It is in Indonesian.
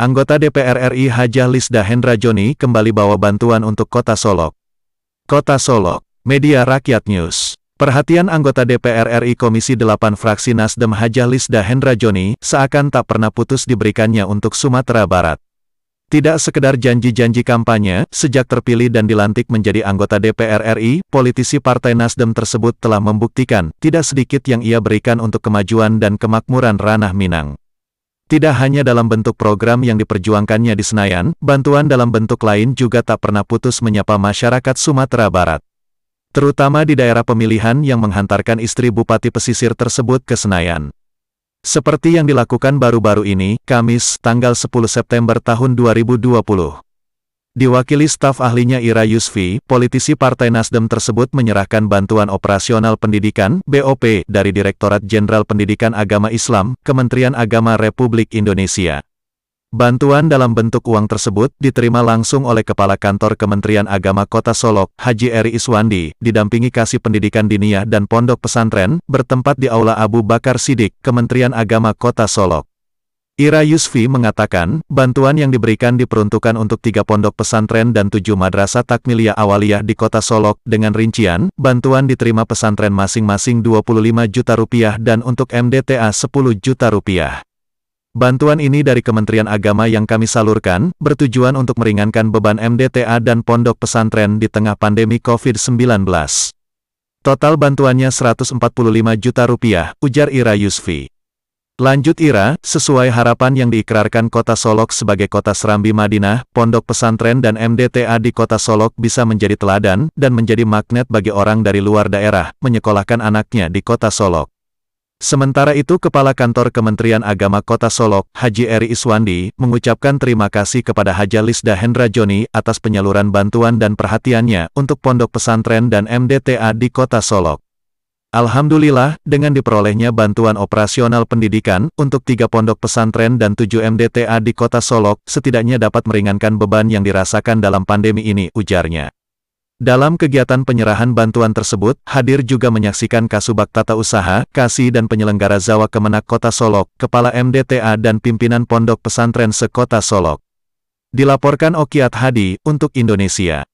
Anggota DPR RI Hajah Lisda Hendra Joni kembali bawa bantuan untuk Kota Solok. Kota Solok, Media Rakyat News. Perhatian anggota DPR RI Komisi 8 Fraksi Nasdem Hajah Lisda Hendra Joni seakan tak pernah putus diberikannya untuk Sumatera Barat. Tidak sekedar janji-janji kampanye, sejak terpilih dan dilantik menjadi anggota DPR RI, politisi Partai Nasdem tersebut telah membuktikan tidak sedikit yang ia berikan untuk kemajuan dan kemakmuran ranah Minang. Tidak hanya dalam bentuk program yang diperjuangkannya di Senayan, bantuan dalam bentuk lain juga tak pernah putus menyapa masyarakat Sumatera Barat. Terutama di daerah pemilihan yang menghantarkan istri Bupati Pesisir tersebut ke Senayan. Seperti yang dilakukan baru-baru ini, Kamis, tanggal 10 September tahun 2020. Diwakili staf ahlinya Ira Yusfi, politisi Partai Nasdem tersebut menyerahkan bantuan operasional pendidikan (BOP) dari Direktorat Jenderal Pendidikan Agama Islam, Kementerian Agama Republik Indonesia. Bantuan dalam bentuk uang tersebut diterima langsung oleh Kepala Kantor Kementerian Agama Kota Solok, Haji Eri Iswandi, didampingi Kasih Pendidikan Diniyah dan Pondok Pesantren, bertempat di Aula Abu Bakar Sidik, Kementerian Agama Kota Solok. Ira Yusfi mengatakan, bantuan yang diberikan diperuntukkan untuk tiga pondok pesantren dan tujuh madrasah takmiliyah awaliyah di kota Solok, dengan rincian, bantuan diterima pesantren masing-masing 25 juta rupiah dan untuk MDTA 10 juta rupiah. Bantuan ini dari Kementerian Agama yang kami salurkan, bertujuan untuk meringankan beban MDTA dan pondok pesantren di tengah pandemi COVID-19. Total bantuannya 145 juta rupiah, ujar Ira Yusfi. Lanjut Ira, sesuai harapan yang diikrarkan kota Solok sebagai kota Serambi Madinah, pondok pesantren dan MDTA di kota Solok bisa menjadi teladan, dan menjadi magnet bagi orang dari luar daerah, menyekolahkan anaknya di kota Solok. Sementara itu Kepala Kantor Kementerian Agama Kota Solok, Haji Eri Iswandi, mengucapkan terima kasih kepada Haja Lisda Hendra Joni atas penyaluran bantuan dan perhatiannya untuk pondok pesantren dan MDTA di Kota Solok. Alhamdulillah, dengan diperolehnya bantuan operasional pendidikan untuk tiga pondok pesantren dan tujuh MDTA di kota Solok, setidaknya dapat meringankan beban yang dirasakan dalam pandemi ini, ujarnya. Dalam kegiatan penyerahan bantuan tersebut, hadir juga menyaksikan Kasubag Tata Usaha, Kasih dan penyelenggara Zawa Kemenak Kota Solok, Kepala MDTA dan pimpinan Pondok Pesantren Sekota Solok. Dilaporkan Okiat Hadi, untuk Indonesia.